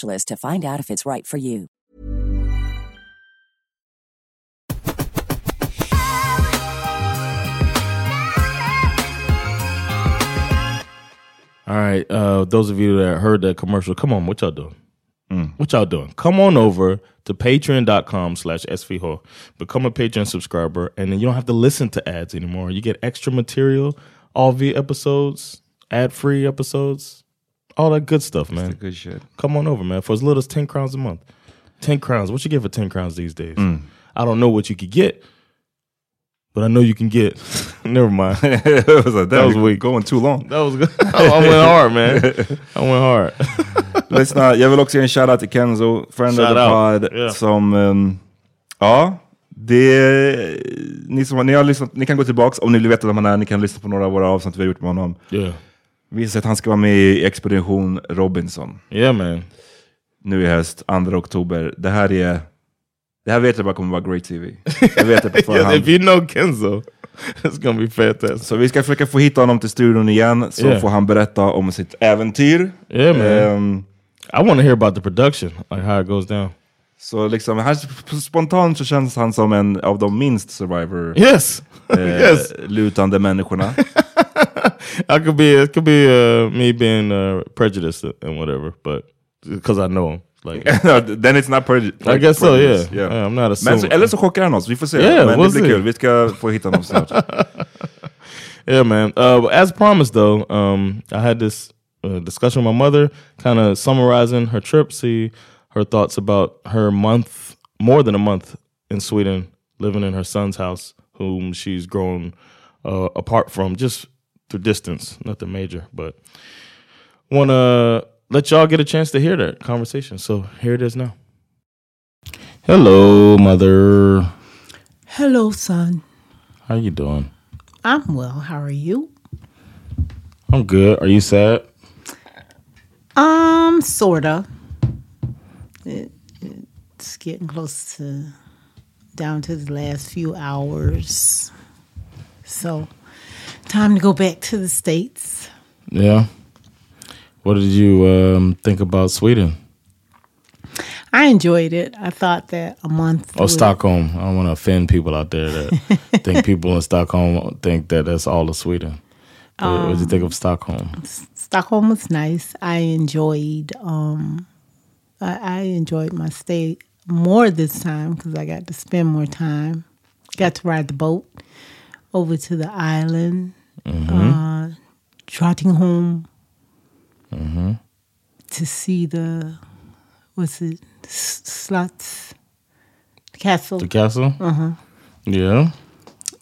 Speaker 4: to find out if it's right for you.
Speaker 2: All right, uh, those of you that heard that commercial, come on, what y'all doing? What y'all doing? Come on over to patreon.com slash svho. Become a Patreon subscriber, and then you don't have to listen to ads anymore. You get extra material, all via episodes, ad-free episodes, all that good stuff, man.
Speaker 1: Good shit.
Speaker 2: Come on over, man, for as little as 10 crowns a month. 10 crowns. What you get for 10 crowns these days? I don't know what you could get, but I know you can get. Never mind.
Speaker 1: it was like, that,
Speaker 2: was
Speaker 1: was
Speaker 2: weak.
Speaker 1: going too long.
Speaker 2: That was good. I went hard, man. I went hard.
Speaker 1: Lyssna, jag vill också ge en shoutout till Kenzo, friend of
Speaker 2: Shout
Speaker 1: the
Speaker 2: out.
Speaker 1: pod,
Speaker 2: Yeah.
Speaker 1: som... ehm, ja, det... Ni, som, ni, har lyssnat, ni kan gå tillbaka om ni vill veta vem han är, ni kan lyssna på några av våra avsnitt vi har gjort med honom.
Speaker 2: Yeah.
Speaker 1: Visar sig att han ska vara med i Expedition Robinson
Speaker 2: Yeah, man.
Speaker 1: nu i höst, 2 oktober. Det här är... Det här vet jag bara kommer vara great TV. Jag vet det på
Speaker 2: Yeah,
Speaker 1: förhand.
Speaker 2: if you know Kenzo, it's gonna be fantastic.
Speaker 1: Så vi ska försöka få hit honom till studion igen, så
Speaker 2: Yeah.
Speaker 1: får han berätta om sitt äventyr.
Speaker 2: Yeah, man.
Speaker 1: Ehm,
Speaker 2: I want to hear about the production, like how it goes down.
Speaker 1: så liksom, han, spontant så känns han som en av de minst survivor
Speaker 2: Yes,
Speaker 1: eh,
Speaker 2: yes.
Speaker 1: människorna.
Speaker 2: I could be. It could be uh, me being uh, prejudiced and whatever, but because I know him, like
Speaker 1: Then it's not prejudice.
Speaker 2: I guess so. Yeah. yeah. I'm not
Speaker 1: Men,
Speaker 2: assuming.
Speaker 1: så, eller så chockar han oss, vi får se.
Speaker 2: Yeah,
Speaker 1: Men
Speaker 2: we'll
Speaker 1: det blir
Speaker 2: see.
Speaker 1: kul, vi ska få hit honom snart.
Speaker 2: Yeah, man. Uh, as promised, though, um, I had this uh, discussion with my mother, kind of summarizing her trip, see her thoughts about her month, more than a month in Sweden, living in her son's house, whom she's grown uh, apart from just through distance, nothing major. But want to let y'all get a chance to hear that conversation. So here it is now. Hello, mother.
Speaker 5: Hello, son.
Speaker 2: How you doing?
Speaker 5: I'm well. How are you?
Speaker 2: I'm good. Are you sad?
Speaker 5: Um, sorta. It, it's getting close to down to the last few hours. So, time to go back to the states.
Speaker 2: Yeah. What did you um, think about Sweden?
Speaker 5: I enjoyed it. I thought that a month.
Speaker 2: Oh,
Speaker 5: would-
Speaker 2: Stockholm. I don't want to offend people out there that think people in Stockholm think that that's all of Sweden. What, what did you think of Stockholm?
Speaker 5: Stockholm was nice. I enjoyed. Um, I, I enjoyed my stay more this time because I got to spend more time. Got to ride the boat over to the island, uh, Drottningholm to see the what's it slots castle.
Speaker 2: The castle? Uh-huh. Yeah.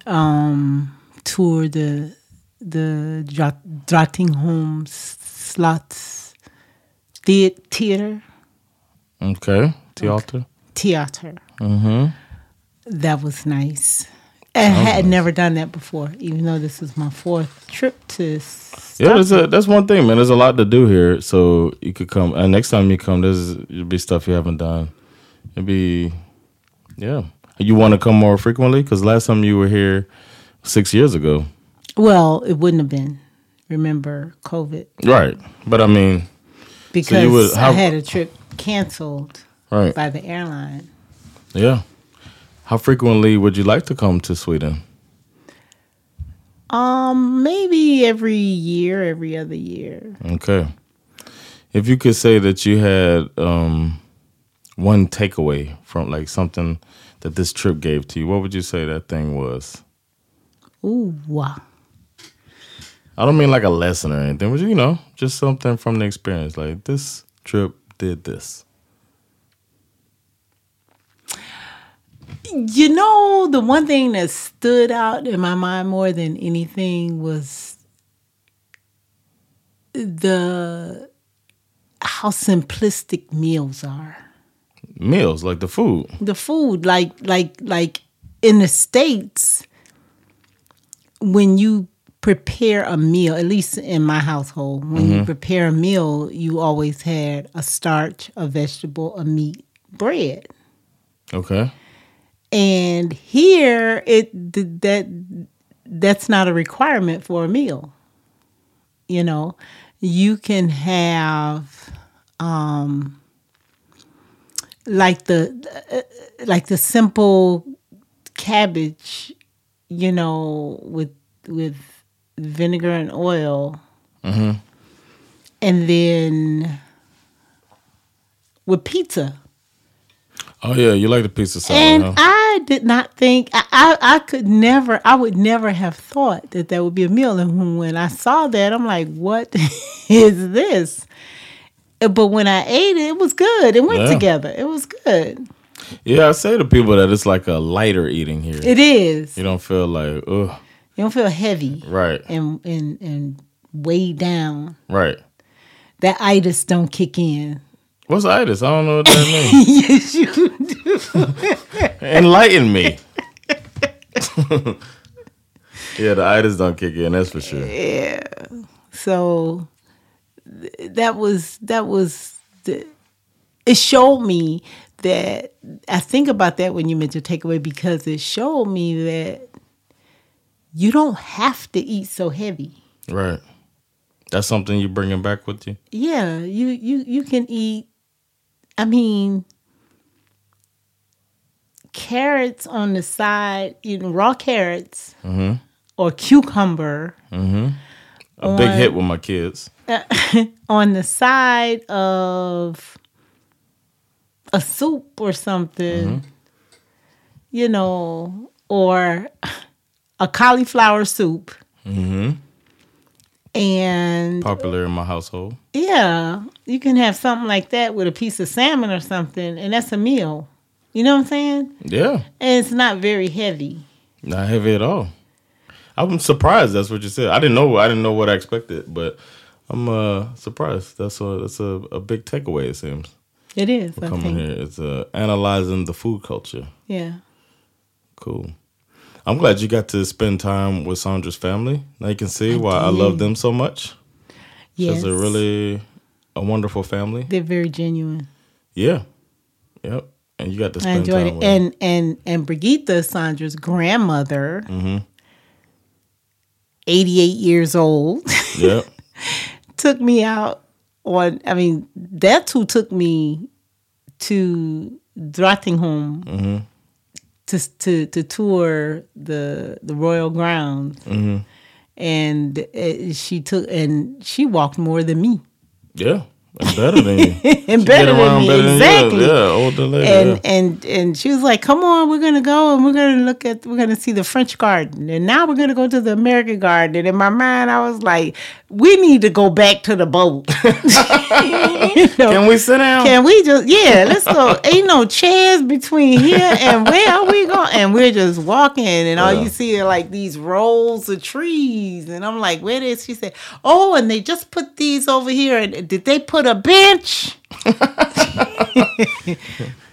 Speaker 5: um, tour the the Dra- Drottningholm slots the- theater
Speaker 2: Okay. Theater.
Speaker 5: theater. Mm-hmm. That was nice. I oh, had never done that before, even though this is my fourth trip to.
Speaker 2: Yeah, a, that's one thing, man. There's a lot to do here, so you could come. And next time you come, there's it'll be stuff you haven't done. It'd be, yeah. You want to come more frequently? Because last time you were here, six years ago.
Speaker 5: Well, it wouldn't have been. Remember COVID
Speaker 2: Right. But I mean,
Speaker 5: because
Speaker 2: would-
Speaker 5: I had a trip canceled
Speaker 2: right.
Speaker 5: by the airline.
Speaker 2: Yeah. How frequently would you like to come to Sweden?
Speaker 5: Um, maybe every year, every other year.
Speaker 2: Okay. If you could say that you had um, one takeaway from like something that this trip gave to you, what would you say that thing was?
Speaker 5: Ooh, wow.
Speaker 2: I don't mean like a lesson or anything, but you know, just something from the experience. Like this trip did this.
Speaker 5: You know, the one thing that stood out in my mind more than anything was the how simplistic meals are.
Speaker 2: Meals, like the food.
Speaker 5: The food, like like like in the states, when you prepare a meal, at least in my household, when you mm-hmm. prepare a meal, you always had a starch, a vegetable, a meat, bread.
Speaker 2: Okay.
Speaker 5: And here it that that's not a requirement for a meal. You know you can have um like the uh, like the simple cabbage you know with with vinegar and oil. And then with pizza.
Speaker 2: Oh yeah, you like the pizza salad,
Speaker 5: and
Speaker 2: huh?
Speaker 5: I did not think I, I I could never I would never have thought that there would be a meal. And when I saw that, I'm like, what is this? Uh, But when I ate it, it was good. It went
Speaker 2: Yeah.
Speaker 5: together. It was good.
Speaker 2: yeah, I say to people that it's like a lighter eating here.
Speaker 5: It is.
Speaker 2: you don't feel like, ugh.
Speaker 5: You don't feel heavy
Speaker 2: Right.
Speaker 5: and and and weighed down.
Speaker 2: Right.
Speaker 5: That itis don't kick in.
Speaker 2: What's itis? I don't know what that means.
Speaker 5: yes, you do.
Speaker 2: Enlighten me. yeah, the itis don't kick in, that's for sure. Yeah.
Speaker 5: So th- that was that was the, it showed me that I think about that when you mentioned takeaway because it showed me that you don't have to eat so heavy.
Speaker 2: Right. That's something you're bringing back with you.
Speaker 5: Yeah, you you you can eat. I mean, carrots on the side, eating raw carrots mm-hmm. or cucumber mm-hmm.
Speaker 2: A big hit with my kids.
Speaker 5: on the side of a soup or something, mm-hmm. you know, or a cauliflower soup. And
Speaker 2: Popular in my household.
Speaker 5: yeah, you can have something like that with a piece of salmon or something, and that's a meal. You know what I'm saying?
Speaker 2: Yeah.
Speaker 5: And it's not very heavy.
Speaker 2: Not heavy at all. I'm surprised that's what you said. I didn't know I didn't know what I expected, but I'm uh surprised. That's a that's a, a big takeaway it seems.
Speaker 5: It is,
Speaker 2: Coming here. It's uh analyzing the food culture.
Speaker 5: Yeah.
Speaker 2: Cool. I'm glad you got to spend time with Sandra's family. Now you can see
Speaker 5: I
Speaker 2: why I love them so much.
Speaker 5: Yes.
Speaker 2: A really a wonderful family.
Speaker 5: They're very genuine.
Speaker 2: Yeah. Yep. And you got to
Speaker 5: I
Speaker 2: spend
Speaker 5: enjoyed
Speaker 2: time
Speaker 5: it. And and and Brigitte, Sandra's grandmother,
Speaker 2: Mm-hmm.
Speaker 5: 88 years old.
Speaker 2: Yep.
Speaker 5: took me out on I mean, that's who took me to Drottningholm
Speaker 2: Mm-hmm.
Speaker 5: to to to tour the the royal grounds.
Speaker 2: Mm-hmm.
Speaker 5: And uh, she took and she walked more than me.
Speaker 2: Yeah. And better than you.
Speaker 5: and better than me.
Speaker 2: better than you.
Speaker 5: exactly.
Speaker 2: Yeah, older lady.
Speaker 5: and
Speaker 2: yeah.
Speaker 5: and and she was like, "Come on, we're gonna go and we're gonna look at we're gonna see the French Garden, and now we're gonna go to the American Garden." And in my mind, I was like, "We need to go back to the boat. You know,
Speaker 2: Can we sit down?
Speaker 5: Can we just yeah? Let's go. Ain't no chairs between here and where are we going? And we're just walking, and all
Speaker 2: Yeah.
Speaker 5: you see are like these rows of trees. And I'm like, where is? She said, oh, and they just put these over here. And did they put a bench?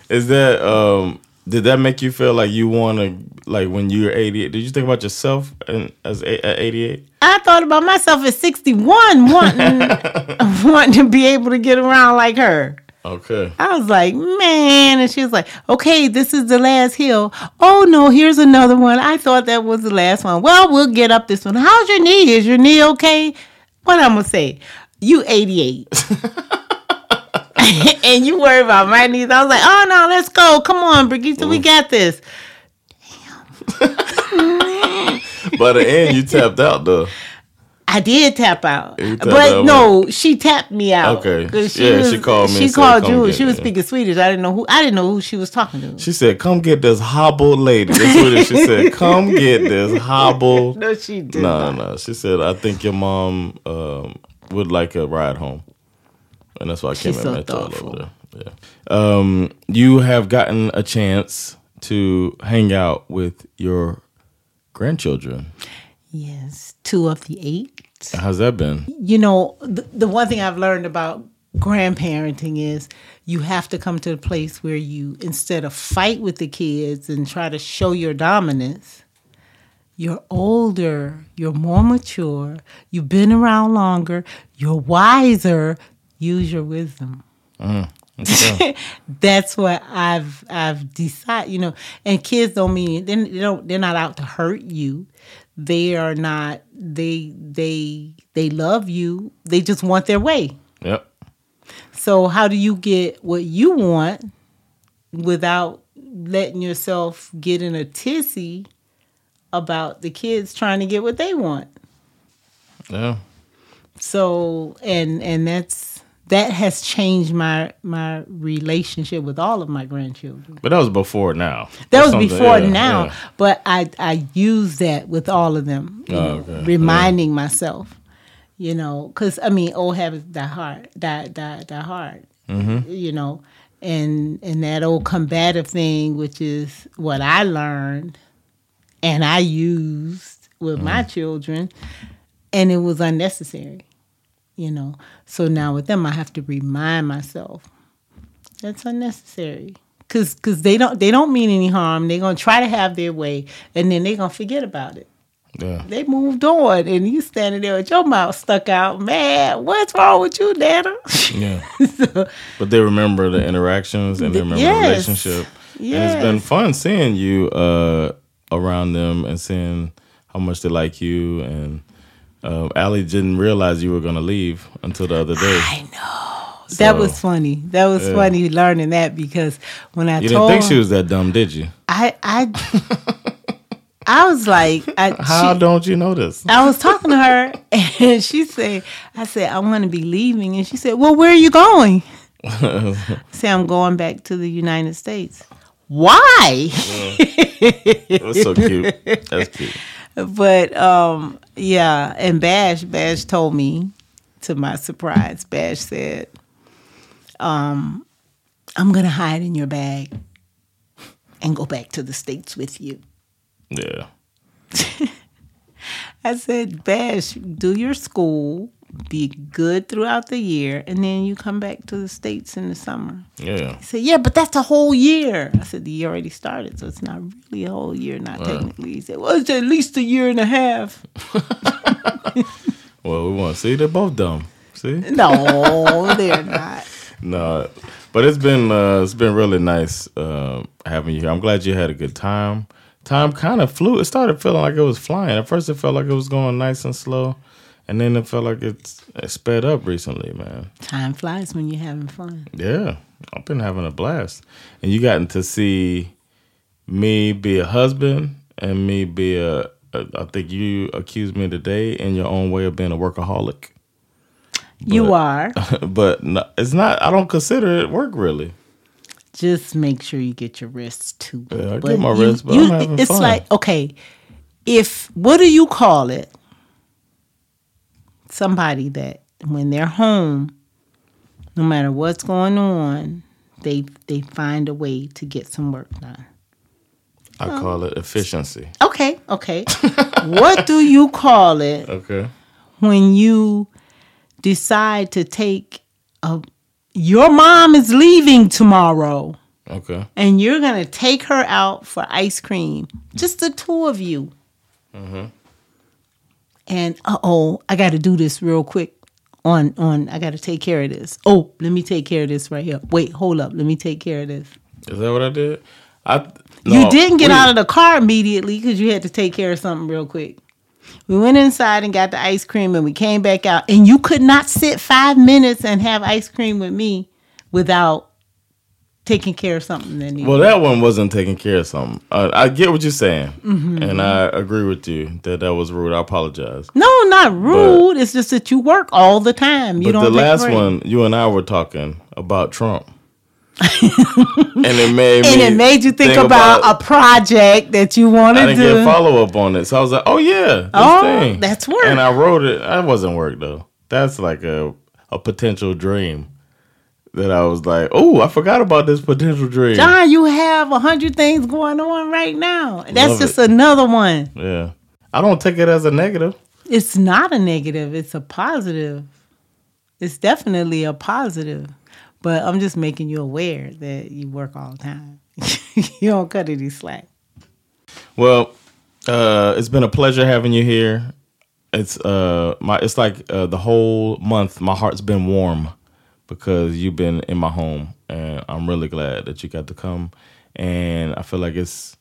Speaker 2: Is that um did that make you feel like you want to like when you were 88 did you think about yourself and as a, at 88
Speaker 5: I thought about myself at 61 wanting wanting to be able to get around like her.
Speaker 2: okay
Speaker 5: I was like, man. And she was like, okay, this is the last hill. Oh, no, here's another one. I thought that was the last one. Well, we'll get up this one. How's your knee? Is your knee okay? What I'm to say? You 88. and you worry about my knees. I was like, oh, no, let's go. Come on, Brigitte, we got this.
Speaker 2: by the end you tapped out though
Speaker 5: I did tap out,
Speaker 2: tapped
Speaker 5: but
Speaker 2: out,
Speaker 5: no, she tapped me out.
Speaker 2: Okay.
Speaker 5: 'Cause
Speaker 2: Yeah, she called me
Speaker 5: She
Speaker 2: said,
Speaker 5: called you. She was
Speaker 2: me."
Speaker 5: speaking Swedish. I didn't know who. I didn't know who she was talking to.
Speaker 2: she said come get this hobbled lady that's what she said come get this hobbled
Speaker 5: no, she did
Speaker 2: no
Speaker 5: not.
Speaker 2: no she said i think your mom um would like a ride home. And that's why i came
Speaker 5: She's
Speaker 2: and
Speaker 5: so
Speaker 2: met you all over there. yeah. Um you have gotten a chance to hang out with your grandchildren.
Speaker 5: Yes, two of the eight.
Speaker 2: how's that been?
Speaker 5: You know, the, the one thing I've learned about grandparenting is you have to come to a place where you, instead of fight with the kids and try to show your dominance, you're older, you're more mature, you've been around longer, you're wiser. Use your wisdom. Mm, that's what I've I've decided. You know, and kids don't mean they they don't they're not out to hurt you. They are not. They they they love you. They just want their way.
Speaker 2: yep
Speaker 5: So how do you get what you want without letting yourself get in a tizzy about the kids trying to get what they want?
Speaker 2: yeah
Speaker 5: So and and that's that has changed my my relationship with all of my grandchildren.
Speaker 2: But that was before now.
Speaker 5: That
Speaker 2: That's
Speaker 5: was before
Speaker 2: yeah,
Speaker 5: now,
Speaker 2: yeah.
Speaker 5: but I I use that with all of them.
Speaker 2: Oh,
Speaker 5: know,
Speaker 2: okay.
Speaker 5: reminding myself, you know, because I mean, old habits die hard, die die die hard.
Speaker 2: Mm-hmm.
Speaker 5: You know, and and that old combative thing, which is what I learned, and I used with
Speaker 2: Mm-hmm.
Speaker 5: my children, and it was unnecessary. You know, so now with them, I have to remind myself that's unnecessary. Cause, Cause they don't they don't mean any harm. They're gonna try to have their way, and then they're gonna forget about it.
Speaker 2: Yeah.
Speaker 5: They moved on, and you standing there with your mouth stuck out. Man, what's wrong with you, Nana?
Speaker 2: Yeah.
Speaker 5: So,
Speaker 2: But they remember the interactions and they remember
Speaker 5: Yes.
Speaker 2: the relationship. And it's been fun seeing you uh, around them and seeing how much they like you, and uh, Allie didn't realize you were gonna leave until the other day.
Speaker 5: I know. that was funny. That was
Speaker 2: Yeah.
Speaker 5: funny learning that because when I
Speaker 2: You didn't
Speaker 5: told
Speaker 2: think she was that dumb, did you?
Speaker 5: I I I was like, I,
Speaker 2: How
Speaker 5: she-
Speaker 2: don't you know this?
Speaker 5: I was talking to her and she said, I said, I want to be leaving. And she said, Well, where are you going? I said, I'm going back to the United States. Why?
Speaker 2: That's so cute. That's cute.
Speaker 5: but um, yeah, and Bash, Bash told me, to my surprise, Bash said, um, I'm gonna hide in your bag and go back to the States with you.
Speaker 2: Yeah.
Speaker 5: I said, Bash, do your school, be good throughout the year, and then you come back to the States in the summer.
Speaker 2: Yeah.
Speaker 5: He said, Yeah, but that's a whole year. I said, The year already started, so it's not really a whole year, not technically. He said, Well, it's at least a year and a half.
Speaker 2: Well, we want to see they're both dumb. See?
Speaker 5: No, they're not.
Speaker 2: No, but it's been uh, it's been really nice uh, having you here. I'm glad you had a good time. Time kind of flew. It started feeling like it was flying. At first, it felt like it was going nice and slow, and then it felt like it's it sped up recently, man.
Speaker 5: Time flies when you're having fun.
Speaker 2: Yeah, I've been having a blast, and you gotten to see me be a husband and me be a. a I think you accused me today in your own way of being a workaholic,
Speaker 5: You are.
Speaker 2: but no, it's not. I don't consider it work really.
Speaker 5: Just make sure you get your rest too.
Speaker 2: Yeah, I get my
Speaker 5: you-
Speaker 2: rest, but I'm having
Speaker 5: it's
Speaker 2: fun.
Speaker 5: like okay, if what do you call it? Somebody that when they're home, no matter what's going on, they they find a way to get some work done.
Speaker 2: I call it efficiency.
Speaker 5: Okay, okay. what do you call it
Speaker 2: Okay.
Speaker 5: when you decide to take a your mom is leaving tomorrow
Speaker 2: Okay.
Speaker 5: and you're gonna take her out for ice cream, just the two of you. Mm-hmm. And uh oh, I got to do this real quick. On on, I got to take care of this. Oh, let me take care of this right here. Wait, hold up, let me take care of this.
Speaker 2: Is that what I did? I
Speaker 5: you didn't get out of the car immediately because you had to take care of something real quick. We went inside and got the ice cream, and we came back out, and you could not sit five minutes and have ice cream with me without taking care of something.
Speaker 2: Well, that one wasn't taking care of something. Uh, I get what you're saying,
Speaker 5: Mm-hmm.
Speaker 2: and I agree with you that that was rude. I apologize.
Speaker 5: No, not rude. it's just that you work all the time. You
Speaker 2: but
Speaker 5: don't.
Speaker 2: the last one, you and I were talking about Trump, and it made
Speaker 5: and it made you think, about, a project that you want
Speaker 2: I
Speaker 5: to do.
Speaker 2: follow up on it, so I was like, "Oh yeah, this
Speaker 5: Oh,
Speaker 2: thing.
Speaker 5: that's work.
Speaker 2: And I wrote it. That wasn't work though. That's like a a potential dream that I was like, "Oh, I forgot about this potential dream."
Speaker 5: Jon, you have a hundred things going on right now. That's
Speaker 2: Love
Speaker 5: just
Speaker 2: it.
Speaker 5: another one.
Speaker 2: Yeah, I don't take it as a negative.
Speaker 5: It's not a negative. It's a positive. It's definitely a positive. But I'm just making you aware that you work all the time. you don't cut any slack.
Speaker 2: Well, uh, it's been a pleasure having you here. It's uh my it's like uh, the whole month my heart's been warm because you've been in my home and I'm really glad that you got to come and I feel like it's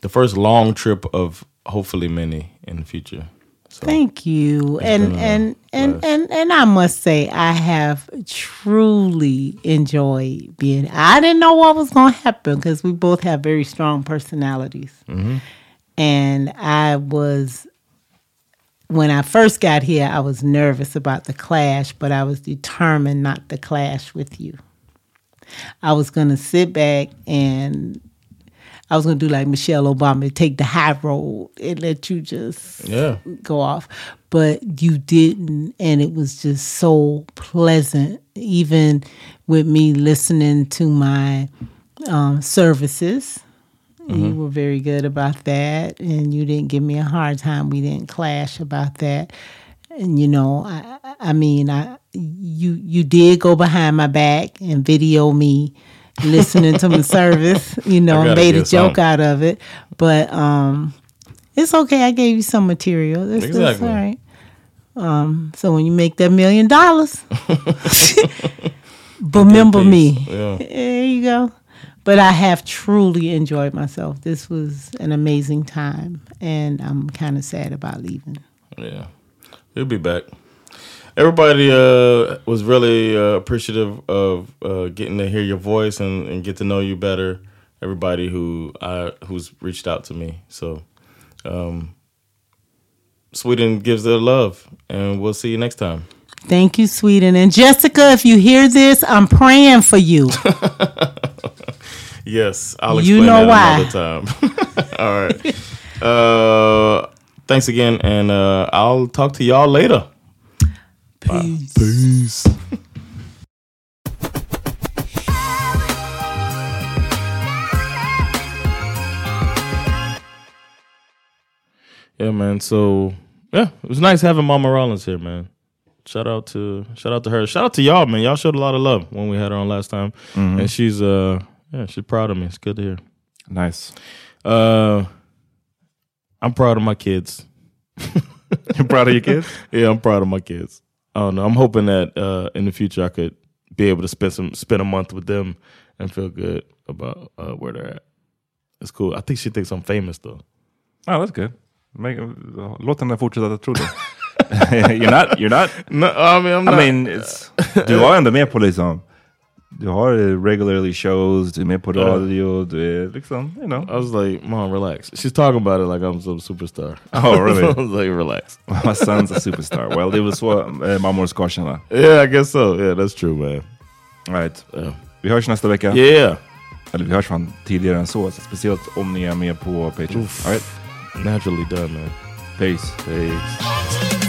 Speaker 2: the first long trip of hopefully many in the future. So
Speaker 5: Thank you. And
Speaker 2: been a
Speaker 5: and and, and and I must say I have truly enjoyed being I didn't know what was going to happen because we both have very strong personalities.
Speaker 2: Mm-hmm.
Speaker 5: And I was when I first got here I was nervous about the clash, but I was determined not to clash with you. I was going to sit back and I was going to do like Michelle Obama, take the high road and let you just
Speaker 2: Yeah.
Speaker 5: go off. But you didn't, and it was just so pleasant. Even with me listening to my um, services, you were very good about that, and you didn't give me a hard time. We didn't clash about that. And you know, I, I- mean, I you you did go behind my back and video me listening to my service. You know, and made a joke
Speaker 2: some.
Speaker 5: out of it. But um, it's okay. I gave you some material. That's, that's all right. Um, so when you make that million dollars, remember me.
Speaker 2: Yeah.
Speaker 5: There you go. But I have truly enjoyed myself. This was an amazing time, and I'm kind of sad about leaving.
Speaker 2: Yeah, we'll be back. Everybody uh, was really uh, appreciative of uh, getting to hear your voice and, and get to know you better. Everybody who I, who's reached out to me, so um, Sweden gives their love, and we'll see you next time.
Speaker 5: Thank you, Sweden. And Jessica, if you hear this, I'm praying for you.
Speaker 2: Yes, I'll
Speaker 5: You
Speaker 2: explain
Speaker 5: know
Speaker 2: that
Speaker 5: why.
Speaker 2: another time. All right. Uh, thanks again, and uh, I'll talk to y'all later.
Speaker 5: Peace.
Speaker 2: Peace. yeah, man. So yeah, it was nice having Mama Rollins here, man. Shout out to shout out to her. Shout out to y'all, man. Y'all showed a lot of love when we had her on last time, and she's uh yeah she's proud of me. It's good to hear.
Speaker 1: Nice.
Speaker 2: Uh, I'm proud of my kids.
Speaker 1: You're proud of your kids?
Speaker 2: Yeah, I'm proud of my kids. I don't know. I'm hoping that uh, in the future I could be able to spend some spend a month with them and feel good about uh, where they're at. It's cool. I think she thinks I'm famous though.
Speaker 1: Oh, that's good. Make, låt henne fortsätta tro det. you're not, you're not.
Speaker 2: No, I mean I'm
Speaker 1: I
Speaker 2: not.
Speaker 1: mean, it's, du var ändå med på liksom, du har regularly shows, du är med på radio, du är liksom, you know.
Speaker 2: I was like, Mom, relax. She's talking about it like I'm some superstar.
Speaker 1: Oh, really?
Speaker 2: I was like, relax.
Speaker 1: My son's a superstar. Well, det var så mammor ska känna.
Speaker 2: Yeah, I guess so. Yeah, that's true, man.
Speaker 1: Right.
Speaker 2: Yeah.
Speaker 1: Vi hörs nästa vecka.
Speaker 2: Yeah.
Speaker 1: Eller vi hörs fan tidigare än så, speciellt om ni är med på Patreon. All right.
Speaker 2: Naturally done, man.
Speaker 1: Peace.
Speaker 2: Peace.